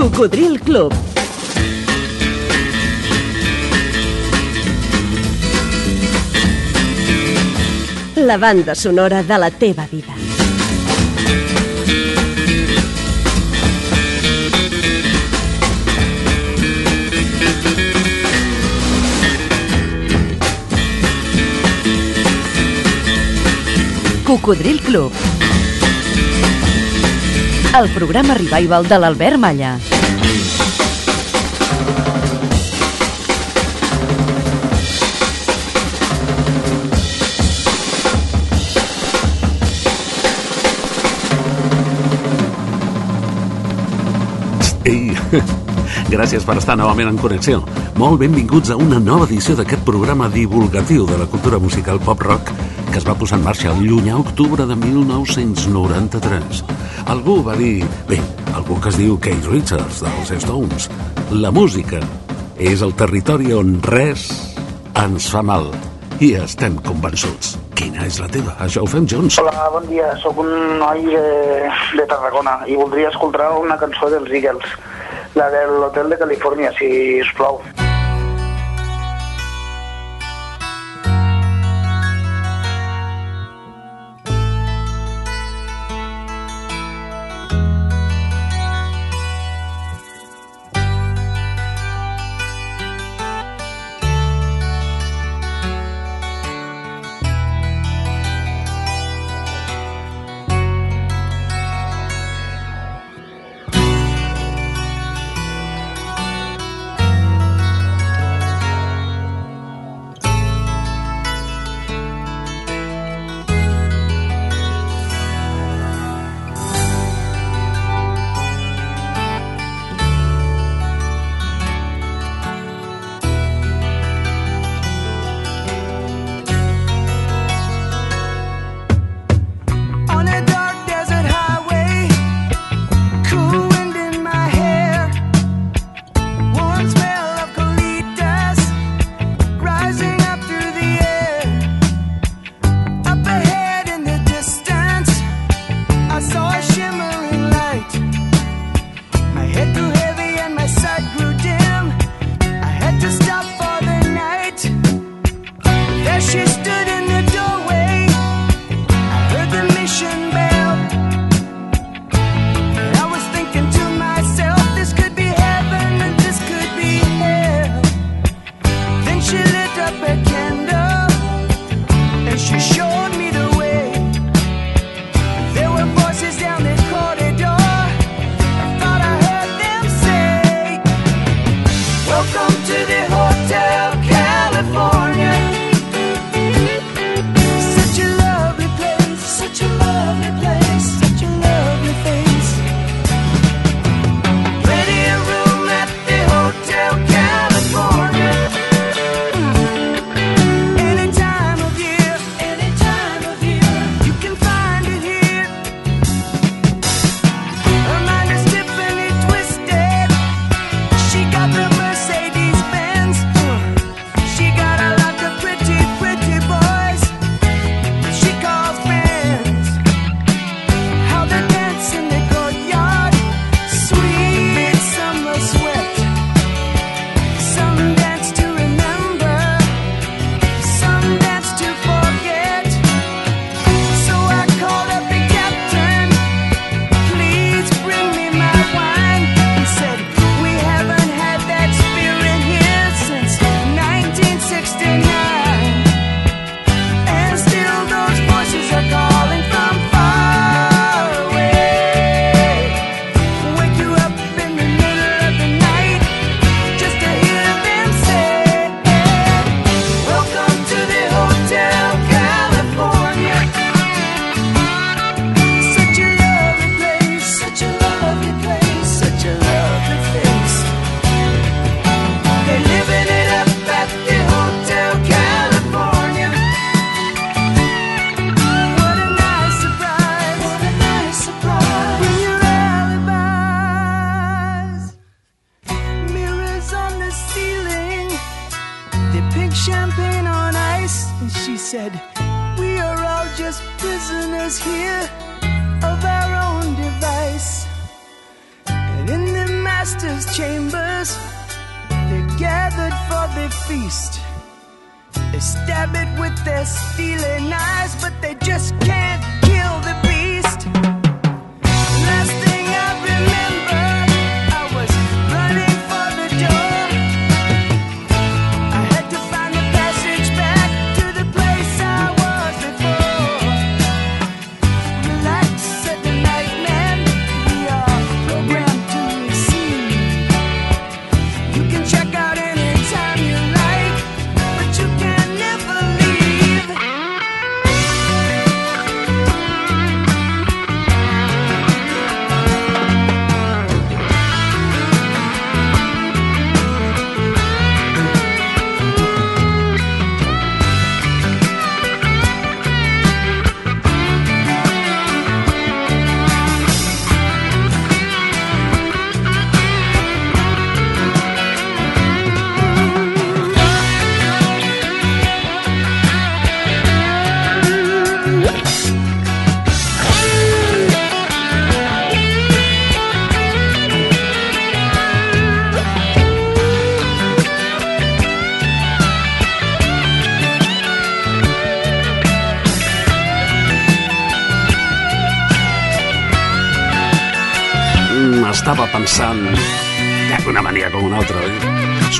Cocodril Club. La banda sonora de la teva vida. Cocodril Club. El programa revival de l'Albert Malla. gràcies per estar novament en connexió. Molt benvinguts a una nova edició d'aquest programa divulgatiu de la cultura musical pop-rock que es va posar en marxa el llunyà octubre de 1993. Algú va dir... Bé, algú que es diu Keith Richards, dels Stones. La música és el territori on res ens fa mal. I estem convençuts. Quina és la teva? Això ho fem junts. Hola, bon dia. Sóc un noi de, de Tarragona i voldria escoltar una cançó dels Eagles, la de l'Hotel de Califòrnia, si us plau.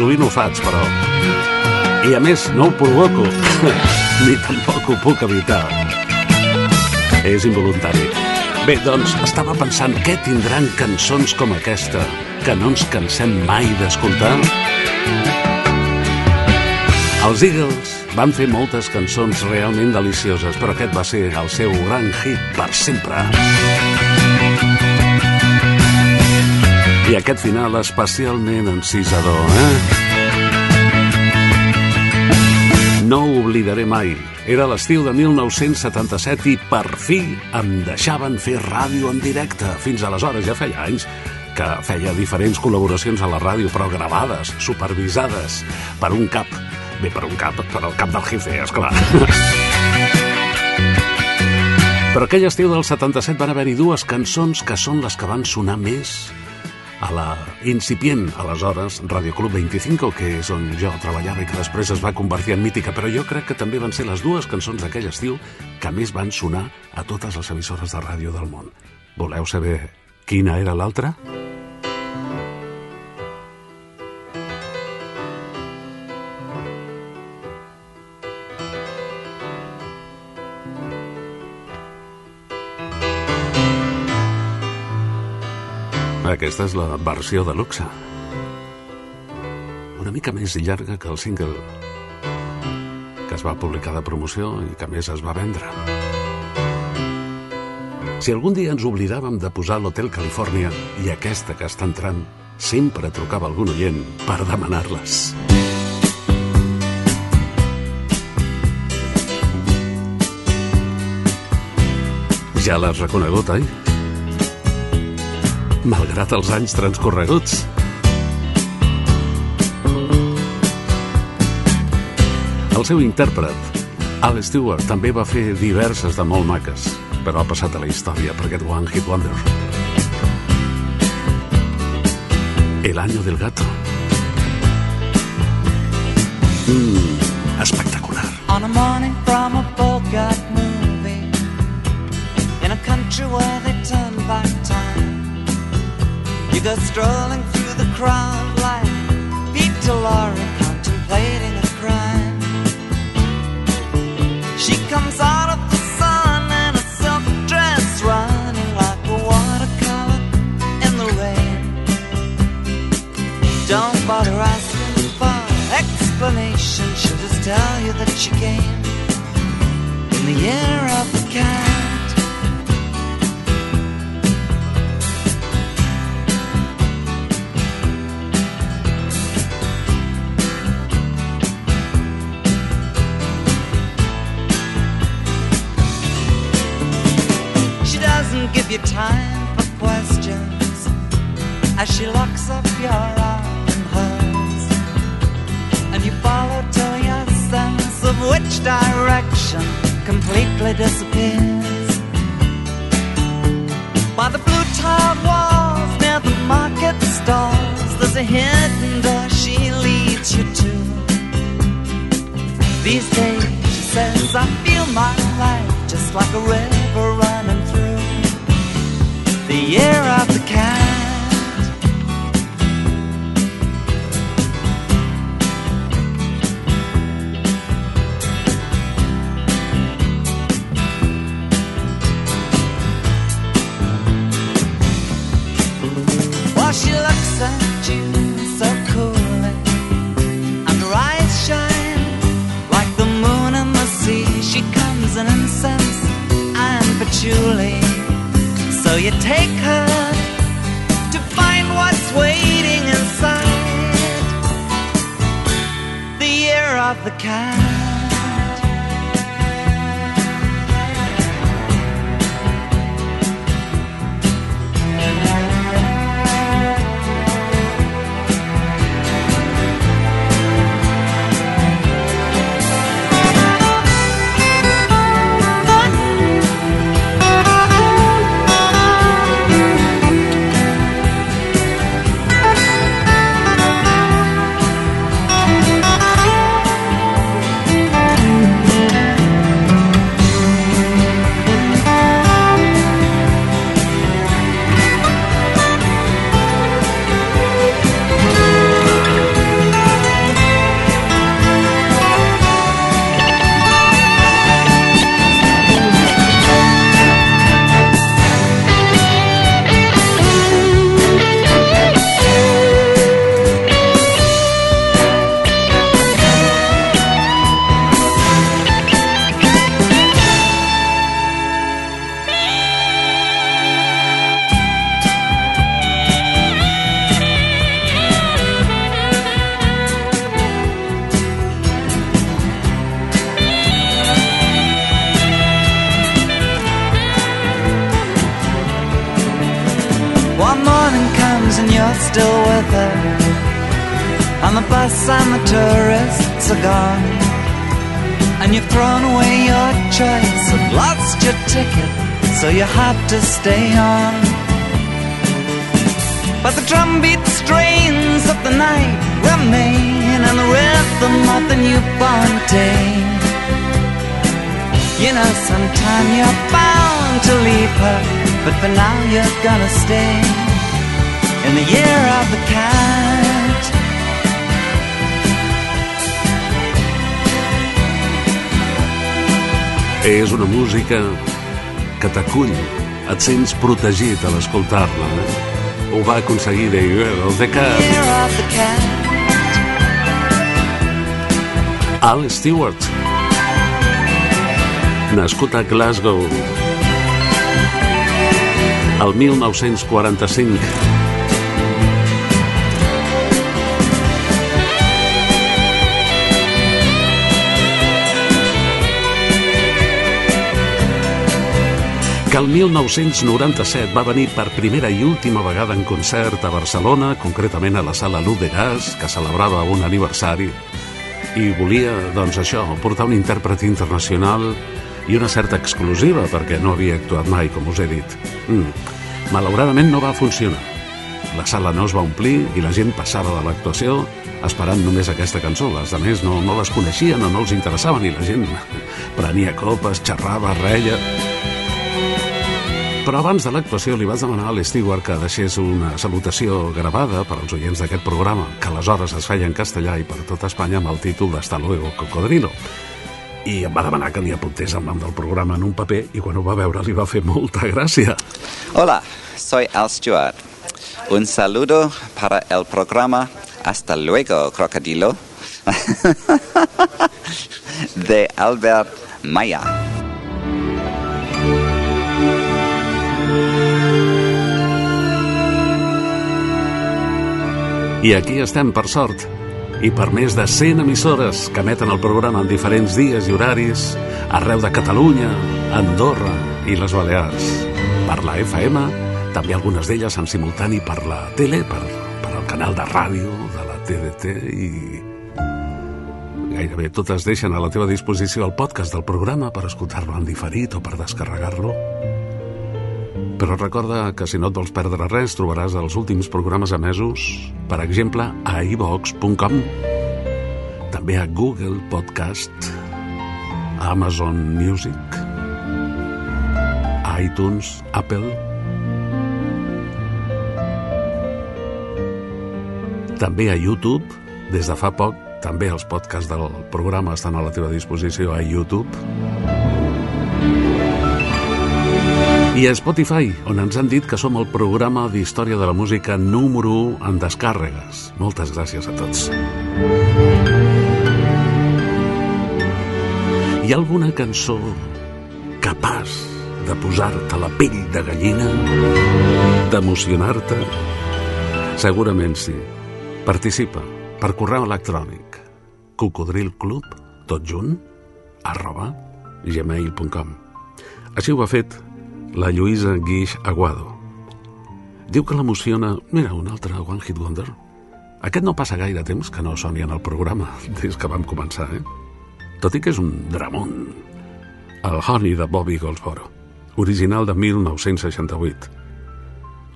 Sovint ho faig, però... I a més, no ho provoco, ni tampoc ho puc evitar. És involuntari. Bé, doncs, estava pensant què tindran cançons com aquesta, que no ens cansem mai d'escoltar? Els Eagles van fer moltes cançons realment delicioses, però aquest va ser el seu gran hit per sempre. I aquest final especialment encisador, eh? No ho oblidaré mai. Era l'estiu de 1977 i per fi em deixaven fer ràdio en directe. Fins aleshores ja feia anys que feia diferents col·laboracions a la ràdio, però gravades, supervisades per un cap. Bé, per un cap, per el cap del jefe, esclar. Però aquell estiu del 77 van haver-hi dues cançons que són les que van sonar més a la incipient, aleshores, Radio Club 25, que és on jo treballava i que després es va convertir en mítica, però jo crec que també van ser les dues cançons d'aquell estiu que més van sonar a totes les emissores de ràdio del món. Voleu saber quina era l'altra? Aquesta és la versió de luxe. Una mica més llarga que el single que es va publicar de promoció i que més es va vendre. Si algun dia ens oblidàvem de posar l'Hotel Califòrnia i aquesta que està entrant, sempre trucava algun oient per demanar-les. Ja l'has reconegut, oi? Malgrat els anys transcorreguts. El seu intèrpret, Al Stewart, també va fer diverses de molt maques, però ha passat a la història per aquest One Hit Wonder. El año del gato. Mm, espectacular. On a morning You go strolling through the crowd like Peter Lorre contemplating a crime. She comes out of the sun in a silk dress Running like a watercolor in the rain. Don't bother asking for explanation She'll just tell you that she came In the year of the cat Give you time for questions as she locks up your arm in hers, and you follow till your sense of which direction completely disappears. By the blue tiled walls near the market stalls, there's a hidden door she leads you to. These days, she says, I feel my life just like a river running year of the cat. Música que t'acull, et sents protegit a l'escoltar-la. Eh? Ho va aconseguir The Girl, of the cat. Al Stewart. Nascut a Glasgow el 1945. Que el 1997 va venir per primera i última vegada en concert a Barcelona, concretament a la sala Luz de Gas, que celebrava un aniversari, i volia, doncs això, portar un intèrpret internacional i una certa exclusiva, perquè no havia actuat mai, com us he dit. Mm. Malauradament no va funcionar. La sala no es va omplir i la gent passava de l'actuació esperant només aquesta cançó. Les altres no, no les coneixien o no els interessaven i la gent prenia copes, xerrava, reia... Però abans de l'actuació li vaig demanar a l'Stewart que deixés una salutació gravada per als oients d'aquest programa, que aleshores es feia en castellà i per tot Espanya amb el títol d'Hasta luego, cocodrilo. I em va demanar que li apuntés el nom del programa en un paper i quan ho va veure li va fer molta gràcia. Hola, soy Al Stewart. Un saludo para el programa Hasta luego, crocodilo. de Albert Maya. I aquí estem, per sort, i per més de 100 emissores que emeten el programa en diferents dies i horaris, arreu de Catalunya, Andorra i les Balears. Per la FM, també algunes d'elles en simultani per la tele, per, per el canal de ràdio de la TDT i gairebé totes deixen a la teva disposició el podcast del programa per escoltar-lo en diferit o per descarregar-lo. Però recorda que si no et vols perdre res, trobaràs els últims programes emesos, per exemple, a ivox.com. També a Google Podcast, a Amazon Music, a iTunes, Apple, també a YouTube, des de fa poc, també els podcasts del programa estan a la teva disposició a YouTube. I a Spotify, on ens han dit que som el programa d'història de la música número 1 en descàrregues. Moltes gràcies a tots. Hi ha alguna cançó capaç de posar-te la pell de gallina? D'emocionar-te? Segurament sí. Participa per correu electrònic cocodrilclub, tot junt, arroba gmail.com. Així ho ha fet la Lluïsa Guix Aguado. Diu que l'emociona... Mira, un altre One Hit Wonder. Aquest no passa gaire temps que no soni en el programa, des que vam començar, eh? Tot i que és un dramón. El Honey de Bobby Goldsboro, original de 1968.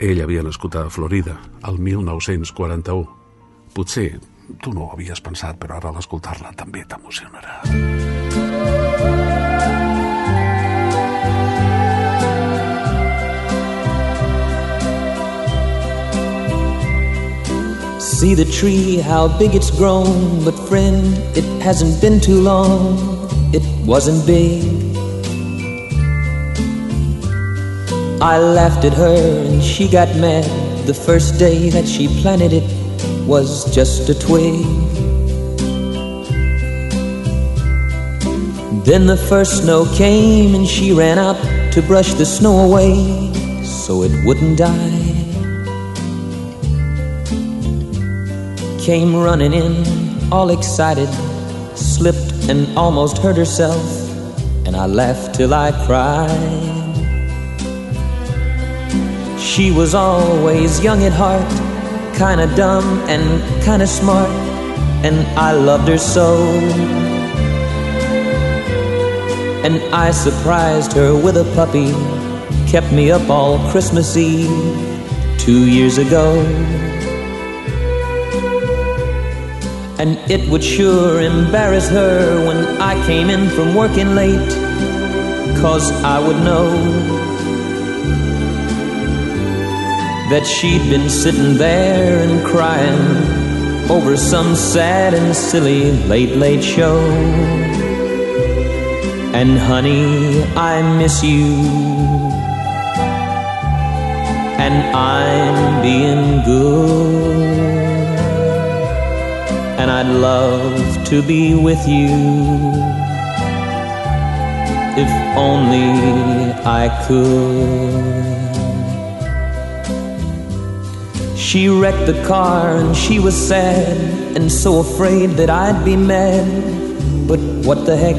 Ell havia nascut a Florida, el 1941. Potser tu no ho havies pensat, però ara l'escoltar-la també t'emocionarà. See the tree, how big it's grown. But friend, it hasn't been too long. It wasn't big. I laughed at her and she got mad the first day that she planted it was just a twig. Then the first snow came and she ran out to brush the snow away so it wouldn't die. Came running in, all excited, slipped and almost hurt herself, and I laughed till I cried. She was always young at heart kinda dumb and kinda smart, and I loved her so. And I surprised her with a puppy, kept me up all Christmas Eve two years ago. And it would sure embarrass her when I came in from working late, cause I would know that she'd been sitting there and crying over some sad and silly late, late show. And honey, I miss you. And I'm being good. And I'd love to be with you. If only I could. She wrecked the car and she was sad and so afraid that I'd be mad. But what the heck?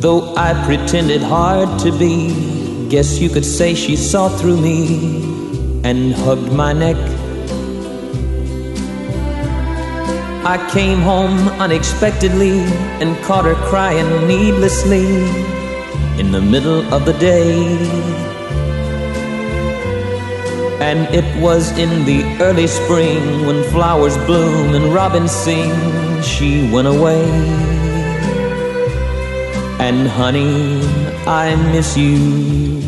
Though I pretended hard to be, guess you could say she saw through me and hugged my neck. I came home unexpectedly and caught her crying needlessly in the middle of the day. And it was in the early spring when flowers bloom and robins sing, she went away. And honey, I miss you.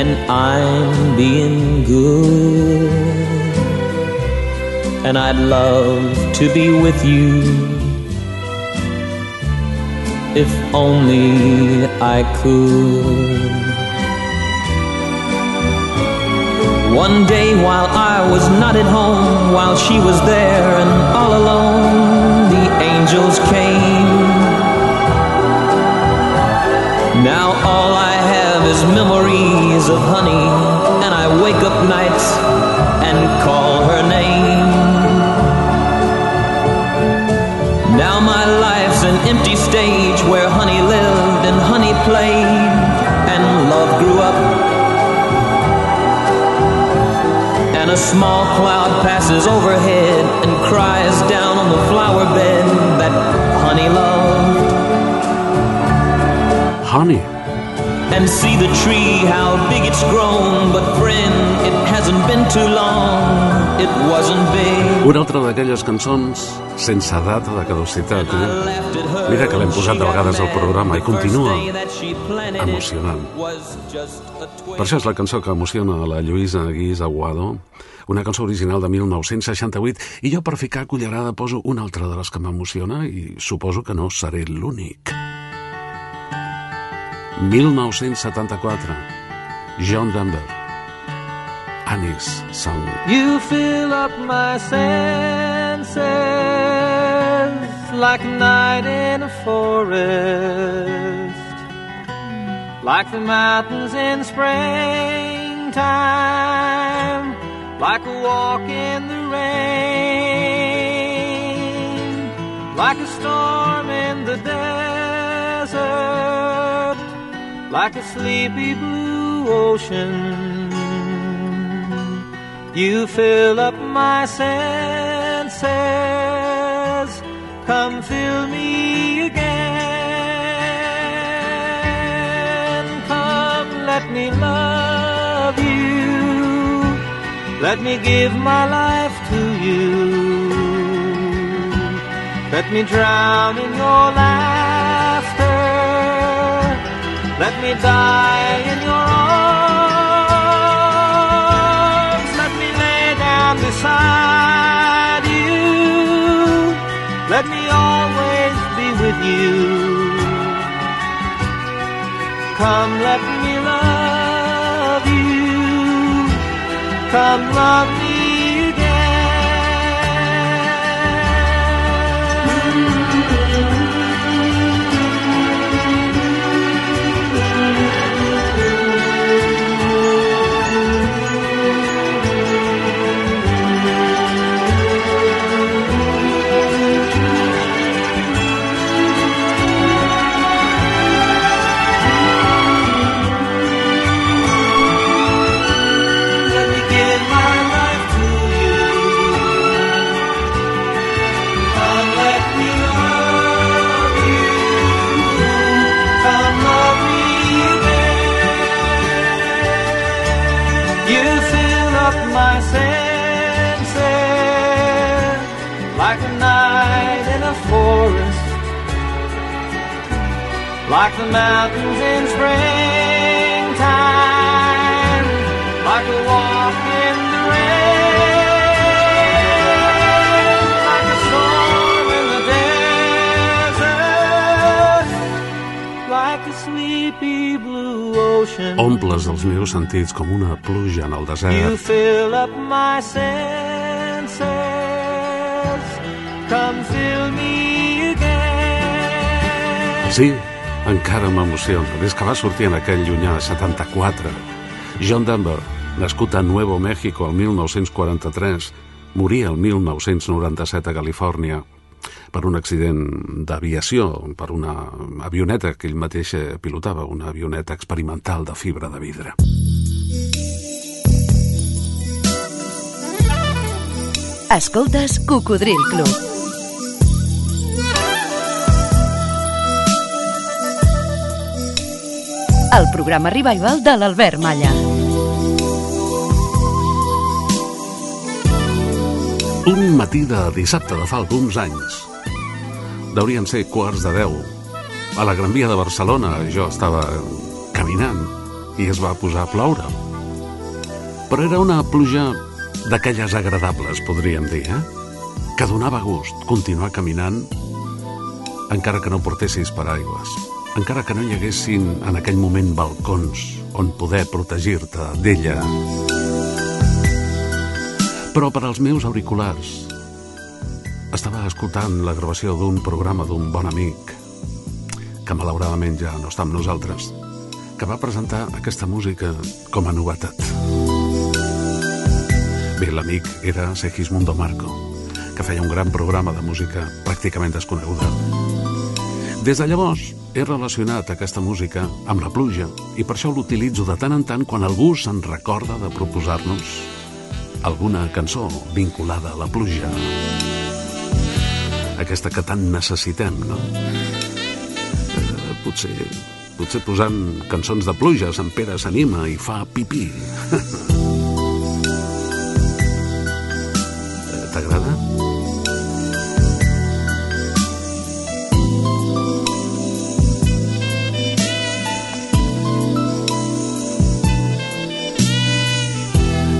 And I'm being good. And I'd love to be with you. If only I could. One day while I was not at home, while she was there and all alone, the angels came. Now all I have is memories of honey, and I wake up nights and call her name. Empty stage where honey lived and honey played, and love grew up. And a small cloud passes overhead and cries down on the flower bed that honey loved. Honey, and see the tree, how big it's grown. But friend, it hasn't been too long, it wasn't big. Una altra d'aquelles cançons sense data de caducitat, eh? Mira que l'hem posat de vegades al programa i continua emocionant. Per això és la cançó que emociona a la Lluïsa Guís Aguado, una cançó original de 1968, i jo per ficar cullerada poso una altra de les que m'emociona i suposo que no seré l'únic. 1974, John Denver, Annie's Song. You fill up my senses like a night in a forest, like the mountains in springtime, like a walk in the rain, like a storm in the desert, like a sleepy blue ocean. You fill up my senses. Come fill me again. Come, let me love you. Let me give my life to you. Let me drown in your laughter. Let me die in your arms. Let me lay down beside with you. Come, let me love you. Come, love me senses like a night in a forest, like the mountains in springtime, like a walk Omples els meus sentits com una pluja en el You desert. fill up my senses. Come fill me again. Sí, encara m'emociona. Des que va sortir en aquell llunyà 74. John Denver, nascut a Nuevo México el 1943, moria el 1997 a Califòrnia per un accident d'aviació, per una avioneta que ell mateix eh, pilotava, una avioneta experimental de fibra de vidre. Escoltes Cocodril Club. El programa revival de l'Albert Malla. Matí de dissabte de fa alguns anys. Deurien ser quarts de deu. A la Gran Via de Barcelona jo estava caminant i es va posar a ploure. Però era una pluja d'aquelles agradables, podríem dir, eh? Que donava gust continuar caminant encara que no portessis paraigües, encara que no hi haguessin en aquell moment balcons on poder protegir-te d'ella. Però per als meus auriculars estava escoltant la gravació d'un programa d'un bon amic que malauradament ja no està amb nosaltres que va presentar aquesta música com a novetat. Bé, l'amic era Segismundo Marco, que feia un gran programa de música pràcticament desconeguda. Des de llavors he relacionat aquesta música amb la pluja i per això l'utilitzo de tant en tant quan algú se'n recorda de proposar-nos alguna cançó vinculada a la pluja. Aquesta que tant necessitem, no? Eh, potser potser posant cançons de pluges, en Pere s'anima i fa pipí. Eh, T'agrada?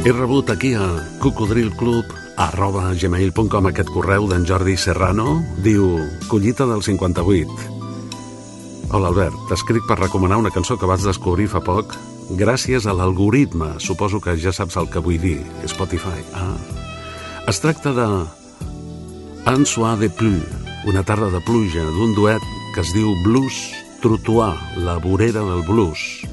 He rebut aquí a cocodrilclub arroba gmail.com aquest correu d'en Jordi Serrano. Diu, collita del 58. Hola Albert, t'escric per recomanar una cançó que vaig descobrir fa poc gràcies a l'algoritme. Suposo que ja saps el que vull dir. Spotify. Ah. Es tracta de Un soir de pluie, una tarda de pluja, d'un duet que es diu Blues Trottoir, la vorera del blues.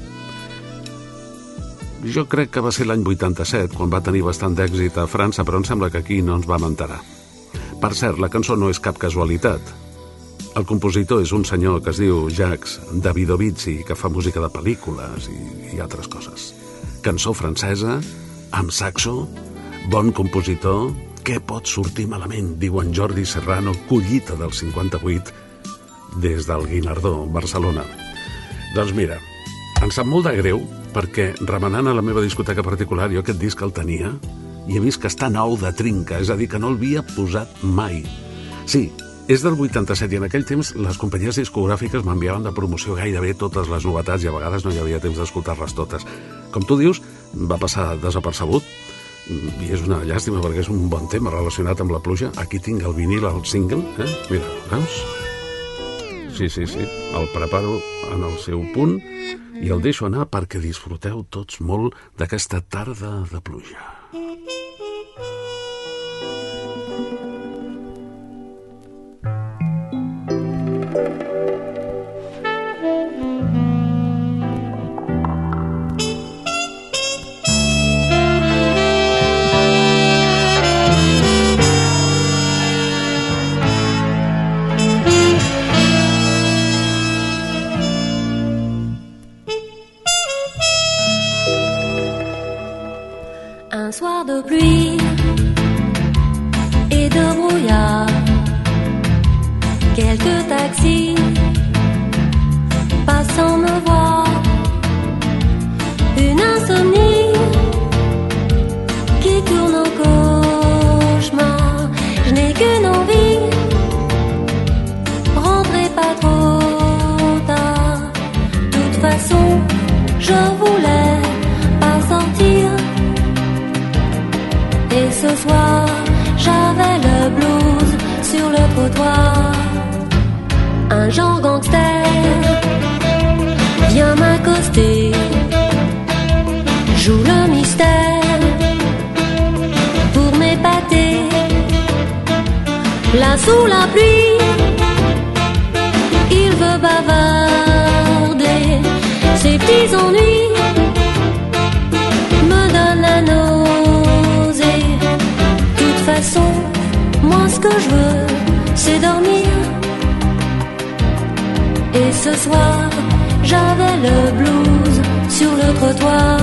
Jo crec que va ser l'any 87, quan va tenir bastant d'èxit a França, però em sembla que aquí no ens vam enterar. Per cert, la cançó no és cap casualitat. El compositor és un senyor que es diu Jacques Davidovitzi, que fa música de pel·lícules i, i altres coses. Cançó francesa, amb saxo, bon compositor, què pot sortir malament, diu en Jordi Serrano, collita del 58, des del Guinardó, Barcelona. Doncs mira, em sap molt de greu perquè remenant a la meva discoteca particular jo aquest disc el tenia i he vist que està nou de trinca, és a dir, que no l'havia posat mai. Sí, és del 87 i en aquell temps les companyies discogràfiques m'enviaven de promoció gairebé totes les novetats i a vegades no hi havia temps d'escoltar-les totes. Com tu dius, va passar desapercebut i és una llàstima perquè és un bon tema relacionat amb la pluja. Aquí tinc el vinil, el single, eh? Mira, veus? Sí, sí, sí, el preparo en el seu punt i el deixo anar perquè disfruteu tots molt d'aquesta tarda de pluja. Soir de pluie et de brouillard, quelques taxis passant me voir, une insomnie qui tourne au cauchemar. Je n'ai qu'une envie, rentrer pas trop tard. De toute façon, je voulais j'avais le blues sur le trottoir. Un genre gangster vient m'accoster, joue le mystère pour m'épater. Là sous la pluie, il veut bavarder ses petits ennuis que je veux, c'est dormir. Et ce soir, j'avais le blues sur le trottoir.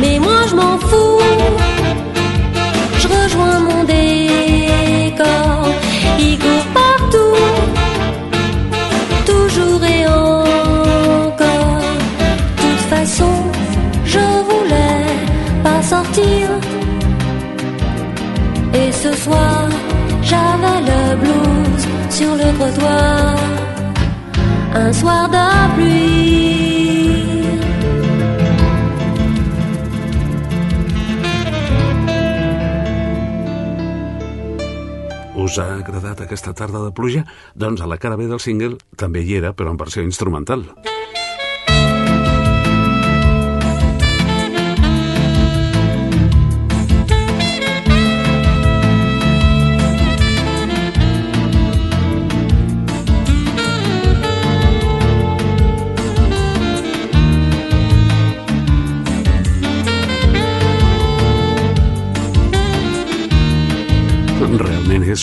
Mais moi je m'en fous, je rejoins mon décor, il court partout, toujours et encore. De toute façon, je voulais pas sortir. Et ce soir, j'avais le blues sur le trottoir. Un soir de pluie. Us ha agradat aquesta tarda de pluja? Doncs a la cara B del single també hi era, però en versió instrumental.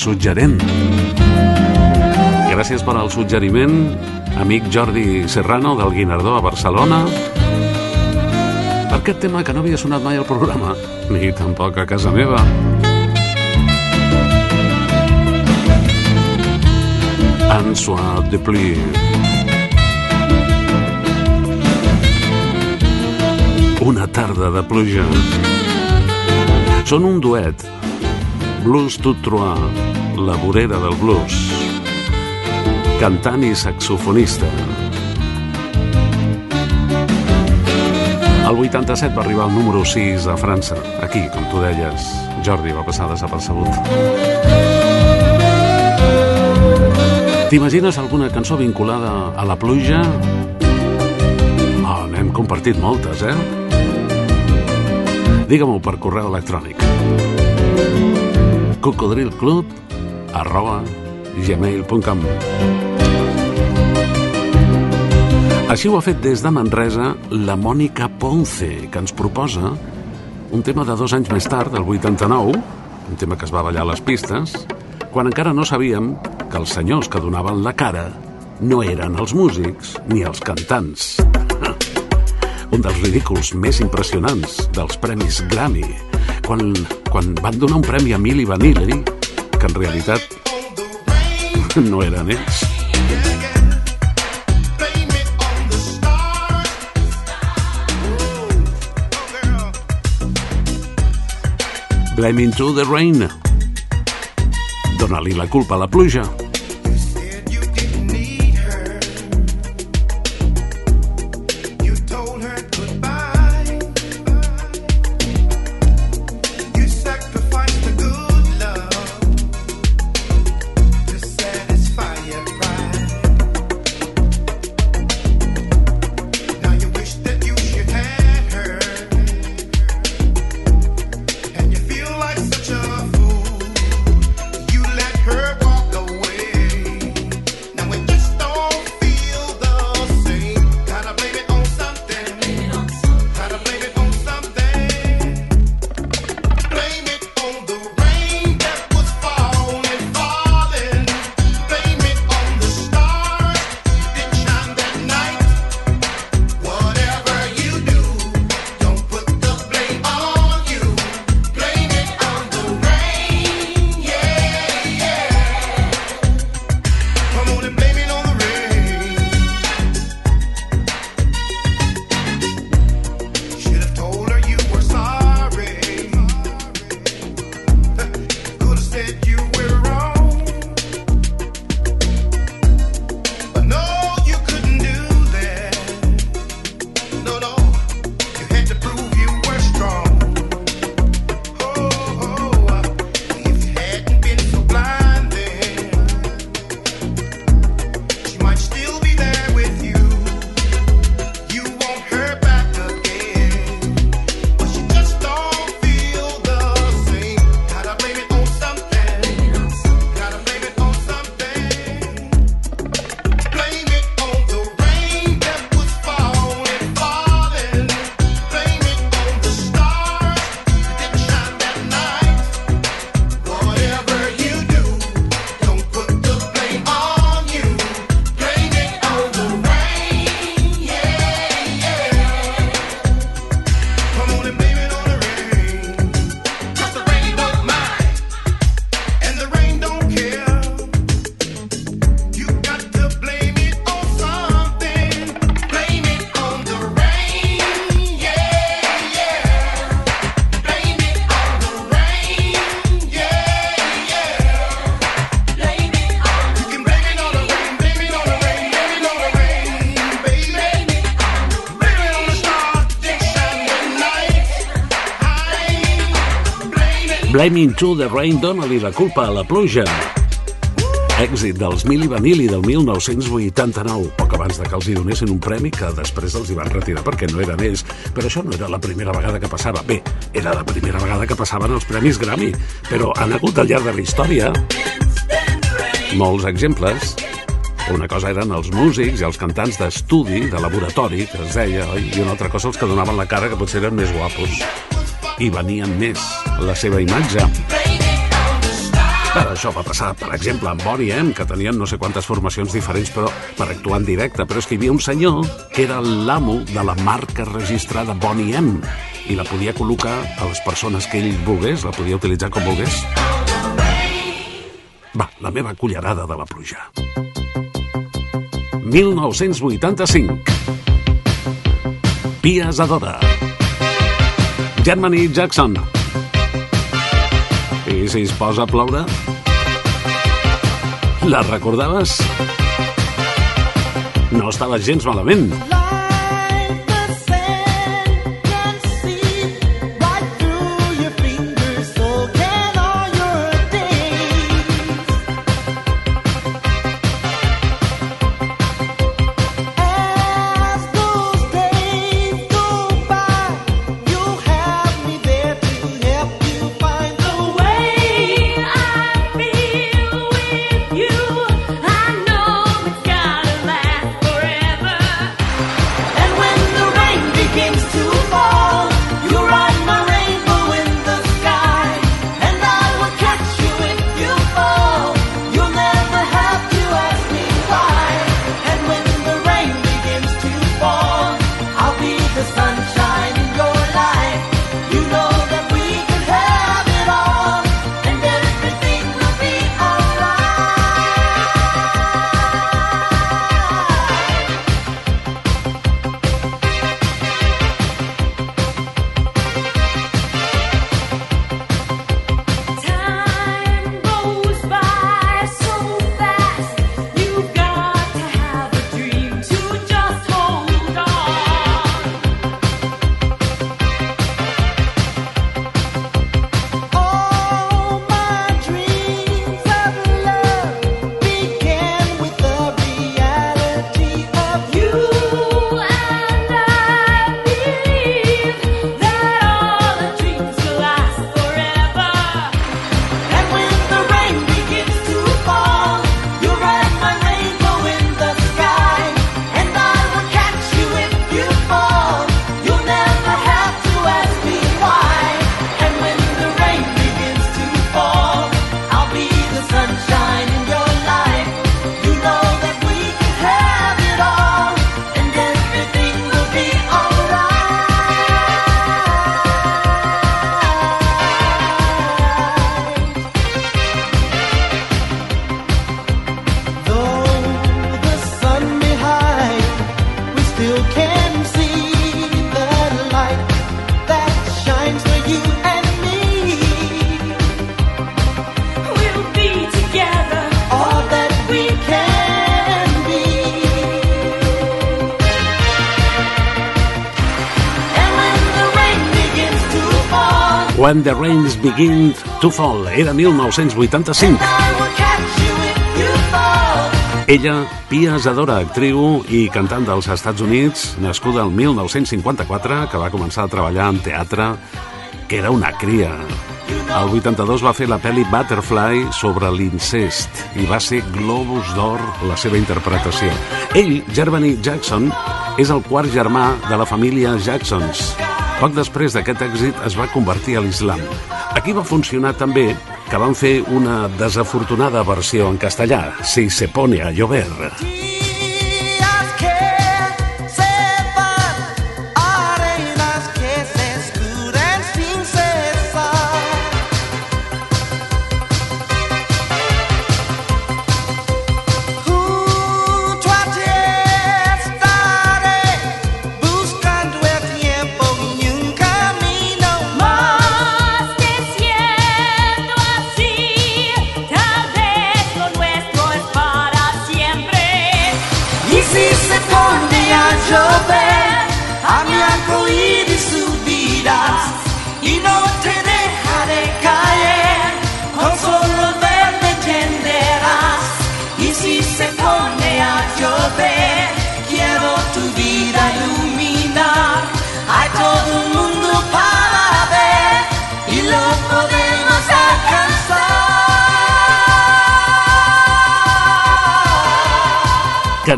Suggerent. Gràcies per al suggeriment, amic Jordi Serrano del Guinardó a Barcelona. Per aquest tema que no havia sonat mai al programa, ni tampoc a casa meva. Un soir de pluie. Una tarda de pluja. Són un duet. Blues tout trois, la vorera del blues. Cantant i saxofonista. El 87 va arribar al número 6 a França. Aquí, com tu deies, Jordi va passar desapercebut. T'imagines alguna cançó vinculada a la pluja? Oh, n'hem compartit moltes, eh? Digue-m'ho per correu electrònic. cocodrilclub arroba gmail.com Així ho ha fet des de Manresa la Mònica Ponce, que ens proposa un tema de dos anys més tard, del 89, un tema que es va ballar a les pistes, quan encara no sabíem que els senyors que donaven la cara no eren els músics ni els cantants. Un dels ridículs més impressionants dels Premis Grammy, quan, quan van donar un premi a Milli Vanilli, que en realitat no eren ells. Blaming to the rain. Dóna-li la culpa a la pluja. Blaming to the Rain, dona-li la culpa a la pluja. Èxit dels Mili Vanilli del 1989, poc abans de que els hi donessin un premi que després els hi van retirar perquè no eren ells. Però això no era la primera vegada que passava. Bé, era la primera vegada que passaven els Premis Grammy, però han hagut al llarg de la història molts exemples. Una cosa eren els músics i els cantants d'estudi, de laboratori, que es deia, oi? i una altra cosa els que donaven la cara, que potser eren més guapos i venien més la seva imatge. Això va passar, per exemple, amb Bonnie M, que tenien no sé quantes formacions diferents però per actuar en directe, però és que hi havia un senyor que era l'amo de la marca registrada Bonnie M i la podia col·locar a les persones que ell volgués, la podia utilitzar com volgués. Va, la meva cullerada de la pluja. 1985. Pia Zadora. Germany Jackson. Si es posa a ploure? La recordaves? No estava gens malament. When the Rains Begin to Fall. Era 1985. Ella, Pia Zadora, actriu i cantant dels Estats Units, nascuda el 1954, que va començar a treballar en teatre, que era una cria. El 82 va fer la pel·li Butterfly sobre l'incest i va ser Globus d'Or la seva interpretació. Ell, Germany Jackson, és el quart germà de la família Jacksons. Poc després d'aquest èxit es va convertir a l'islam. Aquí va funcionar també que van fer una desafortunada versió en castellà, Si se pone a llover.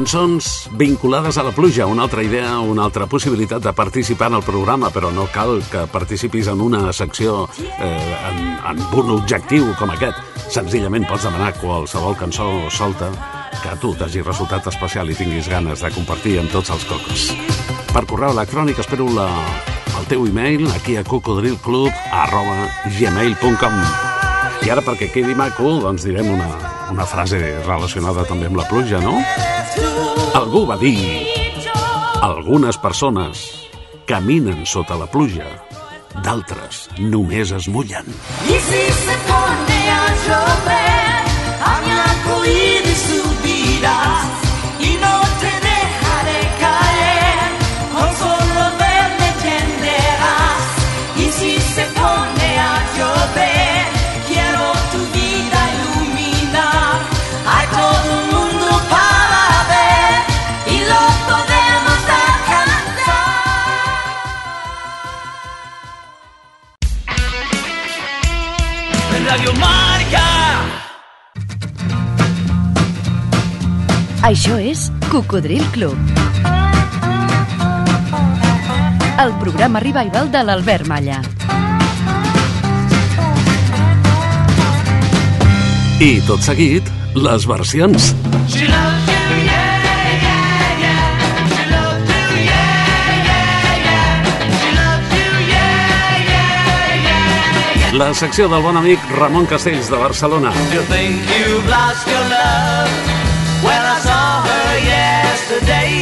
Cançons vinculades a la pluja, una altra idea, una altra possibilitat de participar en el programa, però no cal que participis en una secció eh, en, en un objectiu com aquest. Senzillament pots demanar qualsevol cançó solta que a tu t'hagi resultat especial i tinguis ganes de compartir amb tots els cocos. Per correu electrònic espero la, el teu e-mail aquí a cocodrilclub i ara perquè quedi maco doncs direm una, una frase relacionada també amb la pluja, no? Algú va dir algunes persones caminen sota la pluja, d'altres només es mullen. Y si se pone a llover, a mi arcoíris subirás Radio Marca. Això és Cocodril Club. El programa revival de l'Albert Malla. I tot seguit, les versions. She loves La secció del bon amic Ramon Castells de Barcelona. You think you've lost your love? Well, I saw her yesterday.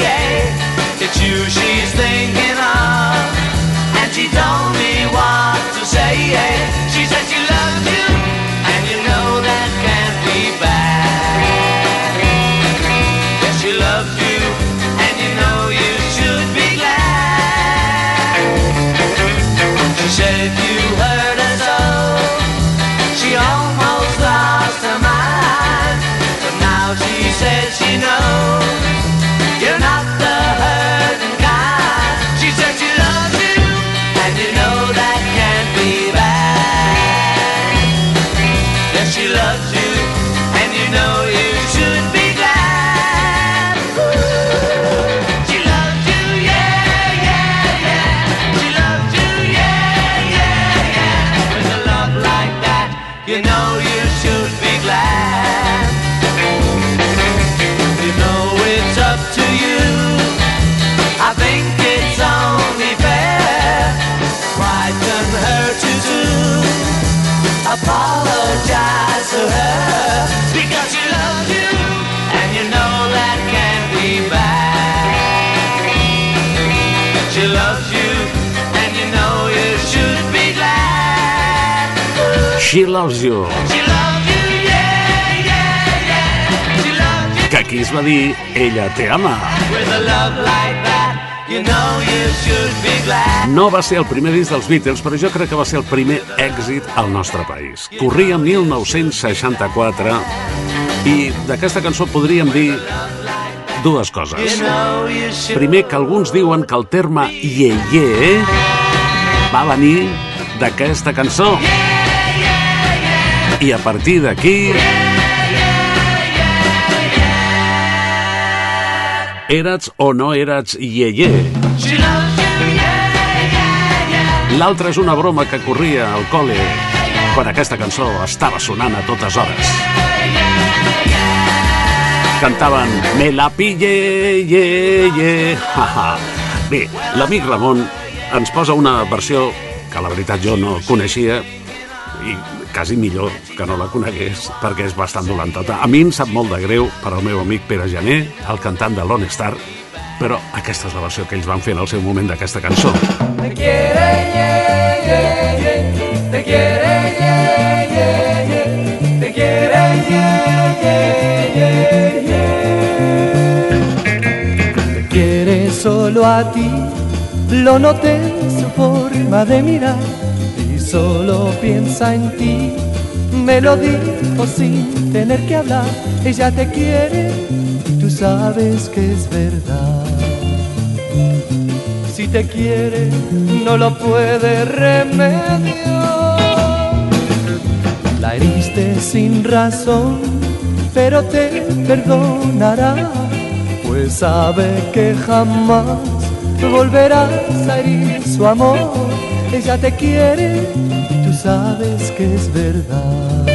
It's you she's thinking of, and she told me what to say. She said she loves you, and you know that can't be bad. Yes, she loves you, and you to her because she loves you, and you know that can't be bad. She loves you, and you know you should be glad. She Loves You, She loves you, yeah, yeah, yeah. She loves you que aquí es va dir Ella te ama. with a love like that. No va ser el primer disc dels Beatles, però jo crec que va ser el primer èxit al nostre país. Corria 1964 i d'aquesta cançó podríem dir dues coses. Primer, que alguns diuen que el terme ieye va venir d'aquesta cançó. I a partir d'aquí... Erats o no yeah, yeah. L'altra és una broma que corria al col·le quan aquesta cançó estava sonant a totes hores. Cantaven Me la pille, ye, ye, ha, ha. Bé, l'amic Ramon ens posa una versió que la veritat jo no coneixia i quasi millor que no la conegués perquè és bastant dolentota. A mi em sap molt de greu per al meu amic Pere Jané, el cantant de Lone Star, però aquesta és la versió que ells van fer en el seu moment d'aquesta cançó. Te quiere, yeah, yeah, yeah. Te quiere, yeah, yeah, yeah. Te quiere, yeah, yeah, yeah, yeah. Te quiere solo a ti, lo noté en su forma de mirar solo piensa en ti. Me lo dijo sin tener que hablar, ella te quiere, tú sabes que es verdad. Si te quiere, no lo puede remediar. La heriste sin razón, pero te perdonará. pues sabe que jamás volverás a herir su amor. Ella te quiere tú sabes que es verdad.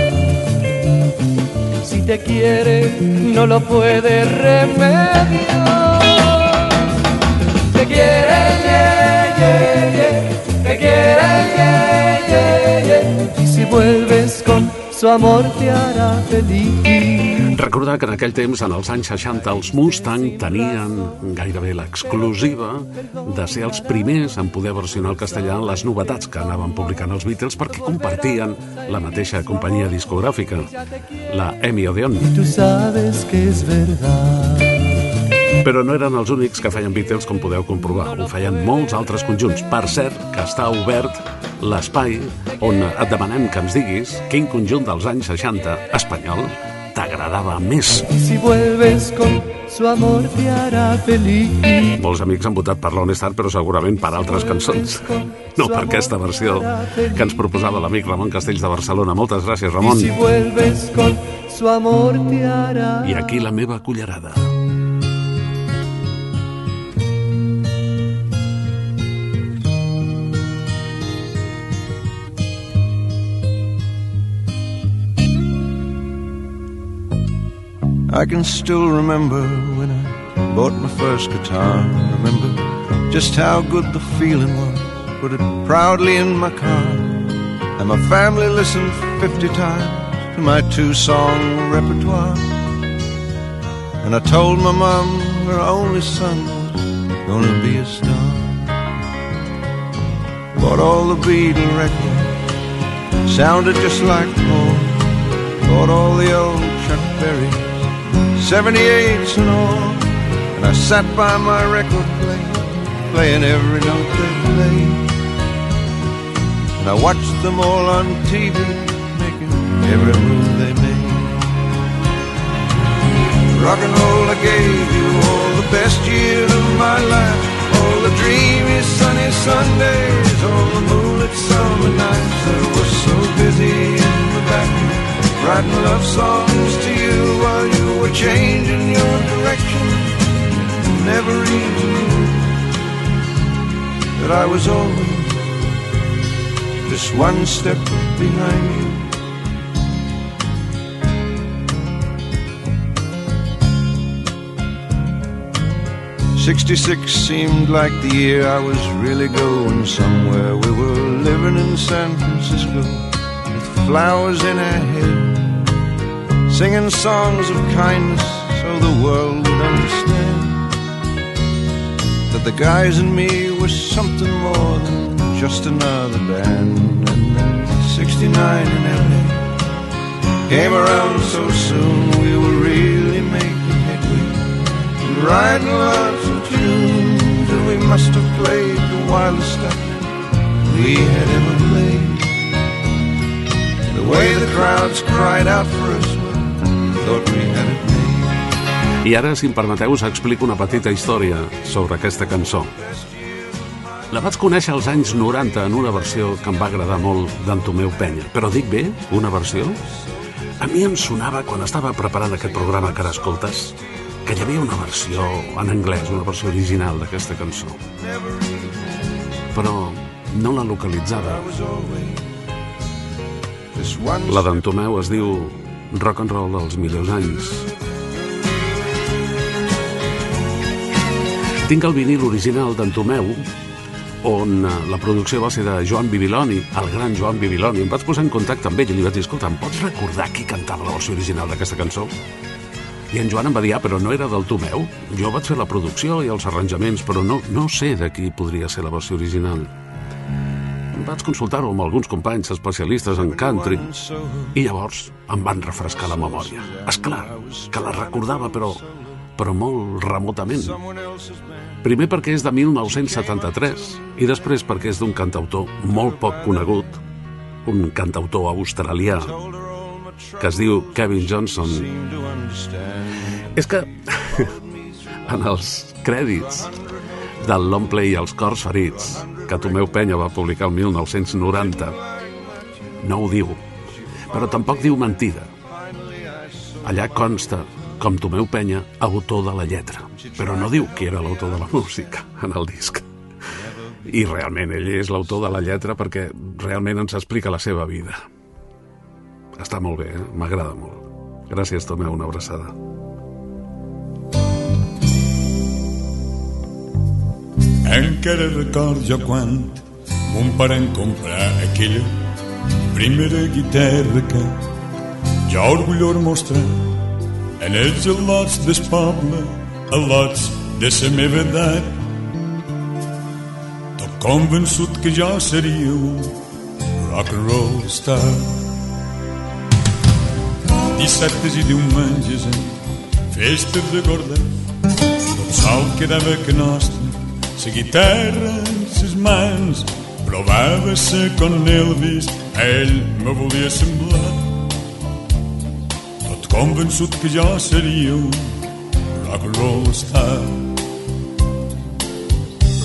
Si te quiere, no lo puede remediar. Te quiere, yeah, yeah, yeah. te quiere, y si vuelves con su amor te hará feliz. Recordar que en aquell temps, en els anys 60, els Mustang tenien gairebé l'exclusiva de ser els primers en poder versionar al castellà les novetats que anaven publicant els Beatles perquè compartien la mateixa companyia discogràfica, la EMI Odeon. Tú sabes que es verdad. Però no eren els únics que feien Beatles, com podeu comprovar. Ho feien molts altres conjunts. Per cert, que està obert l'espai on et demanem que ens diguis quin conjunt dels anys 60 espanyol t'agradava més. Si vuelves con su amor te hará feliz. Molts amics han votat per l'Honestar, però segurament per altres cançons. No per aquesta versió que ens proposava l'amic Ramon Castells de Barcelona. Moltes gràcies, Ramon. si vuelves con su amor te hará I aquí la meva cullerada. I can still remember when I bought my first guitar. Remember just how good the feeling was. Put it proudly in my car. And my family listened 50 times to my two song repertoire. And I told my mom her only son was gonna be a star. Bought all the Beatle records, sounded just like home. Bought all the old Chuck Berry 78s and all. And I sat by my record player, playing every note they played. And I watched them all on TV, making every move they made. Rock and roll, I gave you all the best years of my life. All the dreamy sunny Sundays, all the moonlit summer nights. I was so busy in the back writing love songs to you while you were changing your direction. Never even knew that I was always just one step behind you. Sixty-six seemed like the year I was really going somewhere. We were living in San Francisco flowers in our hair singing songs of kindness so the world would understand that the guys and me were something more than just another band. And then 69 in LA came around so soon, we were really making headway and writing lots of tunes, and we must have played the wildest stuff we had ever played. Way the crowds cried out for us thought we had it made. I ara, si em permeteu, us explico una petita història sobre aquesta cançó. La vaig conèixer als anys 90 en una versió que em va agradar molt d'en Tomeu Penya. Però dic bé, una versió? A mi em sonava, quan estava preparant aquest programa que ara escoltes, que hi havia una versió en anglès, una versió original d'aquesta cançó. Però no la localitzava. La d'en Tomeu es diu Rock and Roll dels millors anys. Tinc el vinil original d'en Tomeu, on eh, la producció va ser de Joan Bibiloni, el gran Joan Bibiloni. Em vaig posar en contacte amb ell i li vaig dir, escolta, em pots recordar qui cantava la versió original d'aquesta cançó? I en Joan em va dir, ah, però no era del Tomeu. Jo vaig fer la producció i els arranjaments, però no, no sé de qui podria ser la versió original. Vaig consultar-ho amb alguns companys especialistes en country i llavors em van refrescar la memòria. És clar que la recordava, però, però molt remotament. Primer perquè és de 1973 i després perquè és d'un cantautor molt poc conegut, un cantautor australià que es diu Kevin Johnson. És que en els crèdits del long play Els cors ferits que Tomeu Penya va publicar el 1990 no ho diu però tampoc diu mentida allà consta com Tomeu Penya, autor de la lletra. Però no diu qui era l'autor de la música en el disc. I realment ell és l'autor de la lletra perquè realment ens explica la seva vida. Està molt bé, eh? m'agrada molt. Gràcies, Tomeu, una abraçada. Encara record jo quan mon pare em comprar aquella primera guitarra que jo orgullor mostrar en els al·lots del poble, al·lots de la meva edat. Tot convençut que jo seria un rock and roll star. Dissabtes i diumenges en festes de gorda, tot sol quedava que nostre, la guitarra en ses mans, provava-se con Elvis, ell me volia semblar. Tot convençut que jo seria un rock and roll star.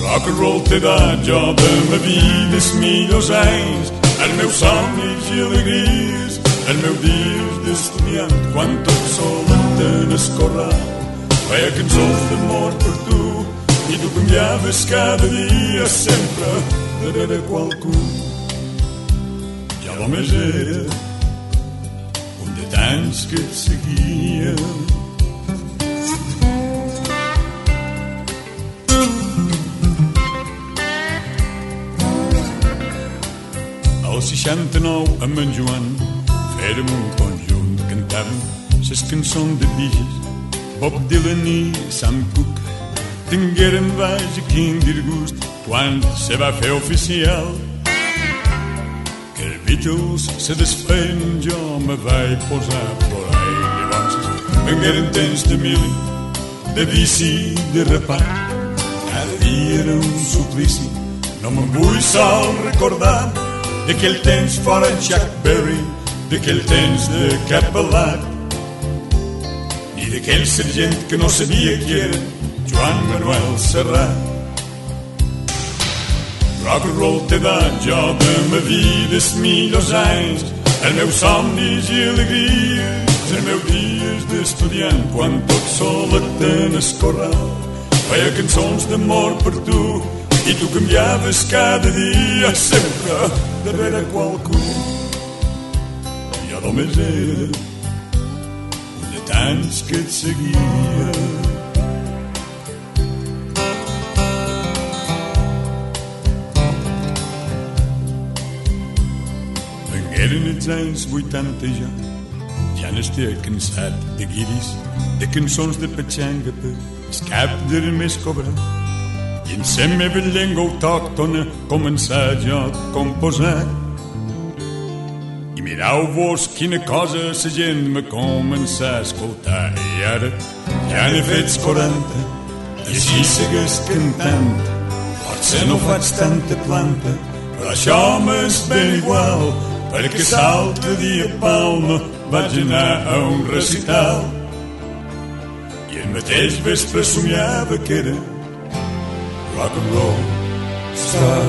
Rock and roll t'he dat jo de ma vida els millors anys, els meus somnis i alegries, els meus dies d'estudiant, quan tot sol en escorrar. Feia cançons d'amor per tu, i tu canviaves cada dia sempre darrere qualcú. Ja només era un de tants que et seguia. Al 69 amb en Joan fèrem un conjunt, cantàvem les cançons de Biges, Bob Dylan i Sam Cooke tingueren vaja quin disgust quan se va fer oficial. Que els Beatles se desfeien jo me vaig posar por ahí. Llavors vengueren temps de mil de bici de repat cada dia era un suplici. No me'n vull sol recordar d'aquell temps fora Chuck Berry d'aquell temps de Capelat i d'aquell sergent que no sabia qui era Joan Manuel Serrat. Rock and roll t'he dat jo de ma vida els millors anys, els meus somnis i alegries, els meus dies d'estudiant, quan tot solet en el corral. Feia cançons d'amor per tu, i tu canviaves cada dia, sempre darrere qualcú. Jo només era un de tants que et seguia. Eren els anys 80 ja, ja n'estic cansat de guiris, de cançons de petxanga per el cap de més cobrat. I en la meva llengua autòctona començar jo a composar. I mirau vos quina cosa la gent me comença a escoltar. I ara ja n'he fet 40 i així segueix cantant. Potser no faig tanta planta, però això m'és ben igual, perquè l'altre a Palma vaig anar a un recital. I el mateix vespre somiava que era rock and roll star.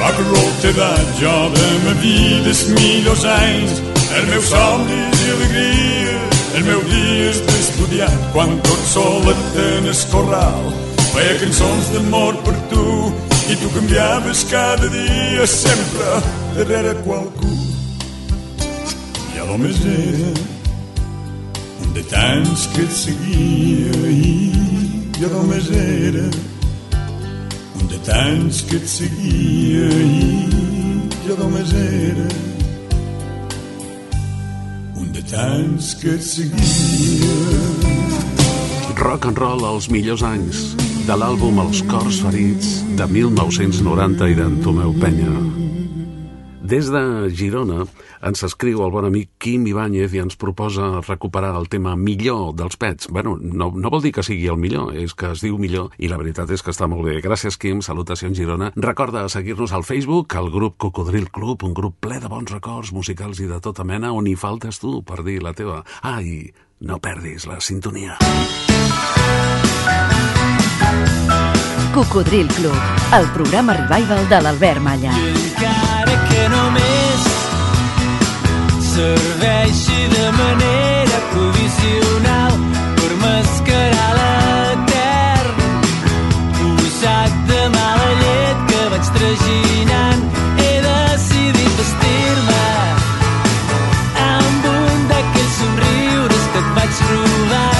Rock and roll t'he dat jo de ma vida els millors anys, els meus somnis i alegries, els meus dies d'estudiant, quan tot solet en el corral. Feia cançons d'amor per tu i tu canviaves cada dia sempre darrere qualcú. Ja només era un de tants que et seguia i jo només era un de tants que et seguia i jo només era tants que et seguia. Rock and roll als millors anys de l'àlbum Els cors ferits de 1990 i d'en Tomeu Penya. Des de Girona ens escriu el bon amic Quim Ibáñez i ens proposa recuperar el tema millor dels pets. Bueno, no, no vol dir que sigui el millor, és que es diu millor i la veritat és que està molt bé. Gràcies, Quim, salutacions Girona. Recorda seguir-nos al Facebook, al grup Cocodril Club, un grup ple de bons records musicals i de tota mena on hi faltes tu per dir la teva. Ah, i no perdis la sintonia. Cocodril Club, el programa revival de l'Albert Malla. encara que només serveixi de manera provisional per mascarar l'etern posat de mala llet que vaig traginant he decidit vestir-me. Amb un d'aquells somriures que et vaig robant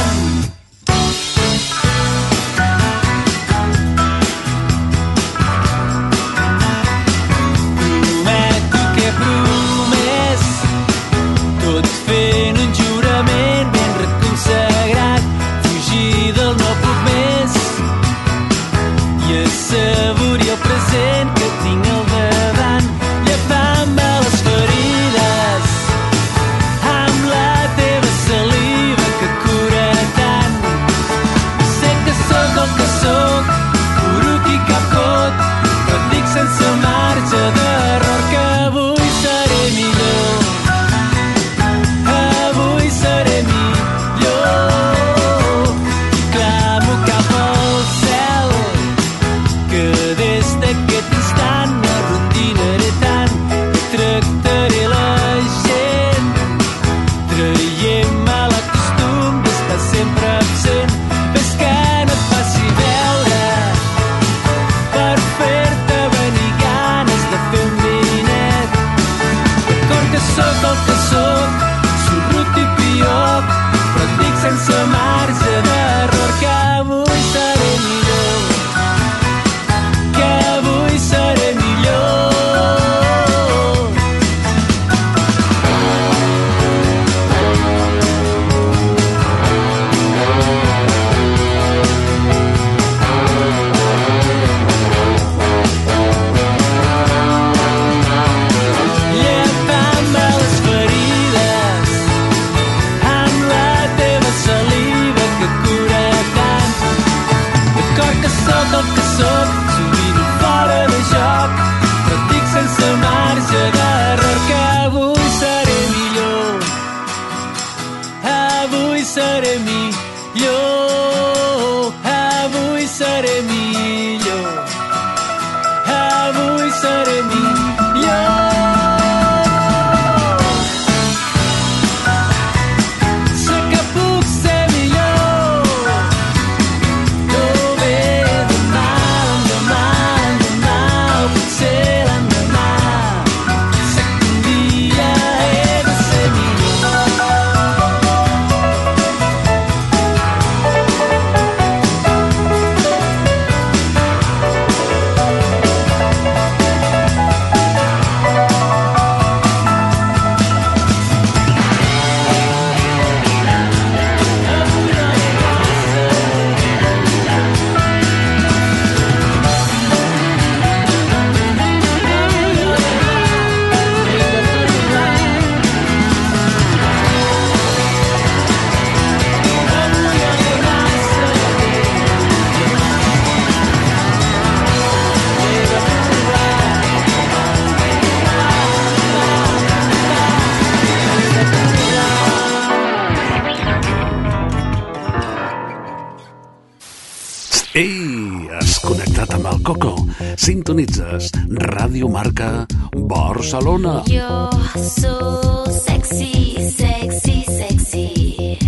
Marca Barcelona. You're so sexy, sexy, sexy.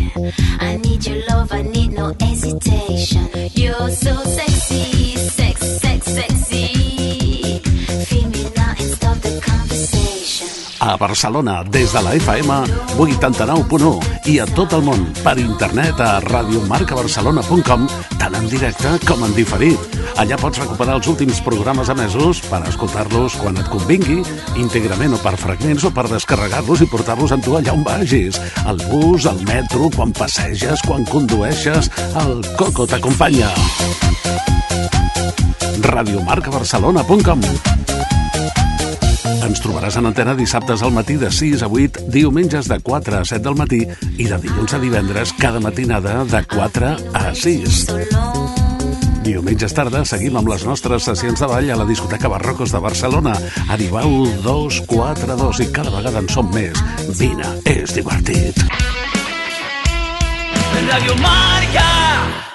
I need your love, I need no hesitation. Barcelona, des de la FM 89.1 i a tot el món per internet a radiomarcabarcelona.com tant en directe com en diferit. Allà pots recuperar els últims programes emesos per escoltar-los quan et convingui, íntegrament o per fragments o per descarregar-los i portar-los amb tu allà on vagis. Al bus, al metro, quan passeges, quan condueixes, el Coco t'acompanya. radiomarcabarcelona.com ens trobaràs en antena dissabtes al matí de 6 a 8, diumenges de 4 a 7 del matí i de dilluns a divendres cada matinada de 4 a 6. Diumenges tarda seguim amb les nostres sessions de ball a la discoteca Barrocos de Barcelona. Arribau 242 i cada vegada en som més. Vine, és divertit. Radio Marca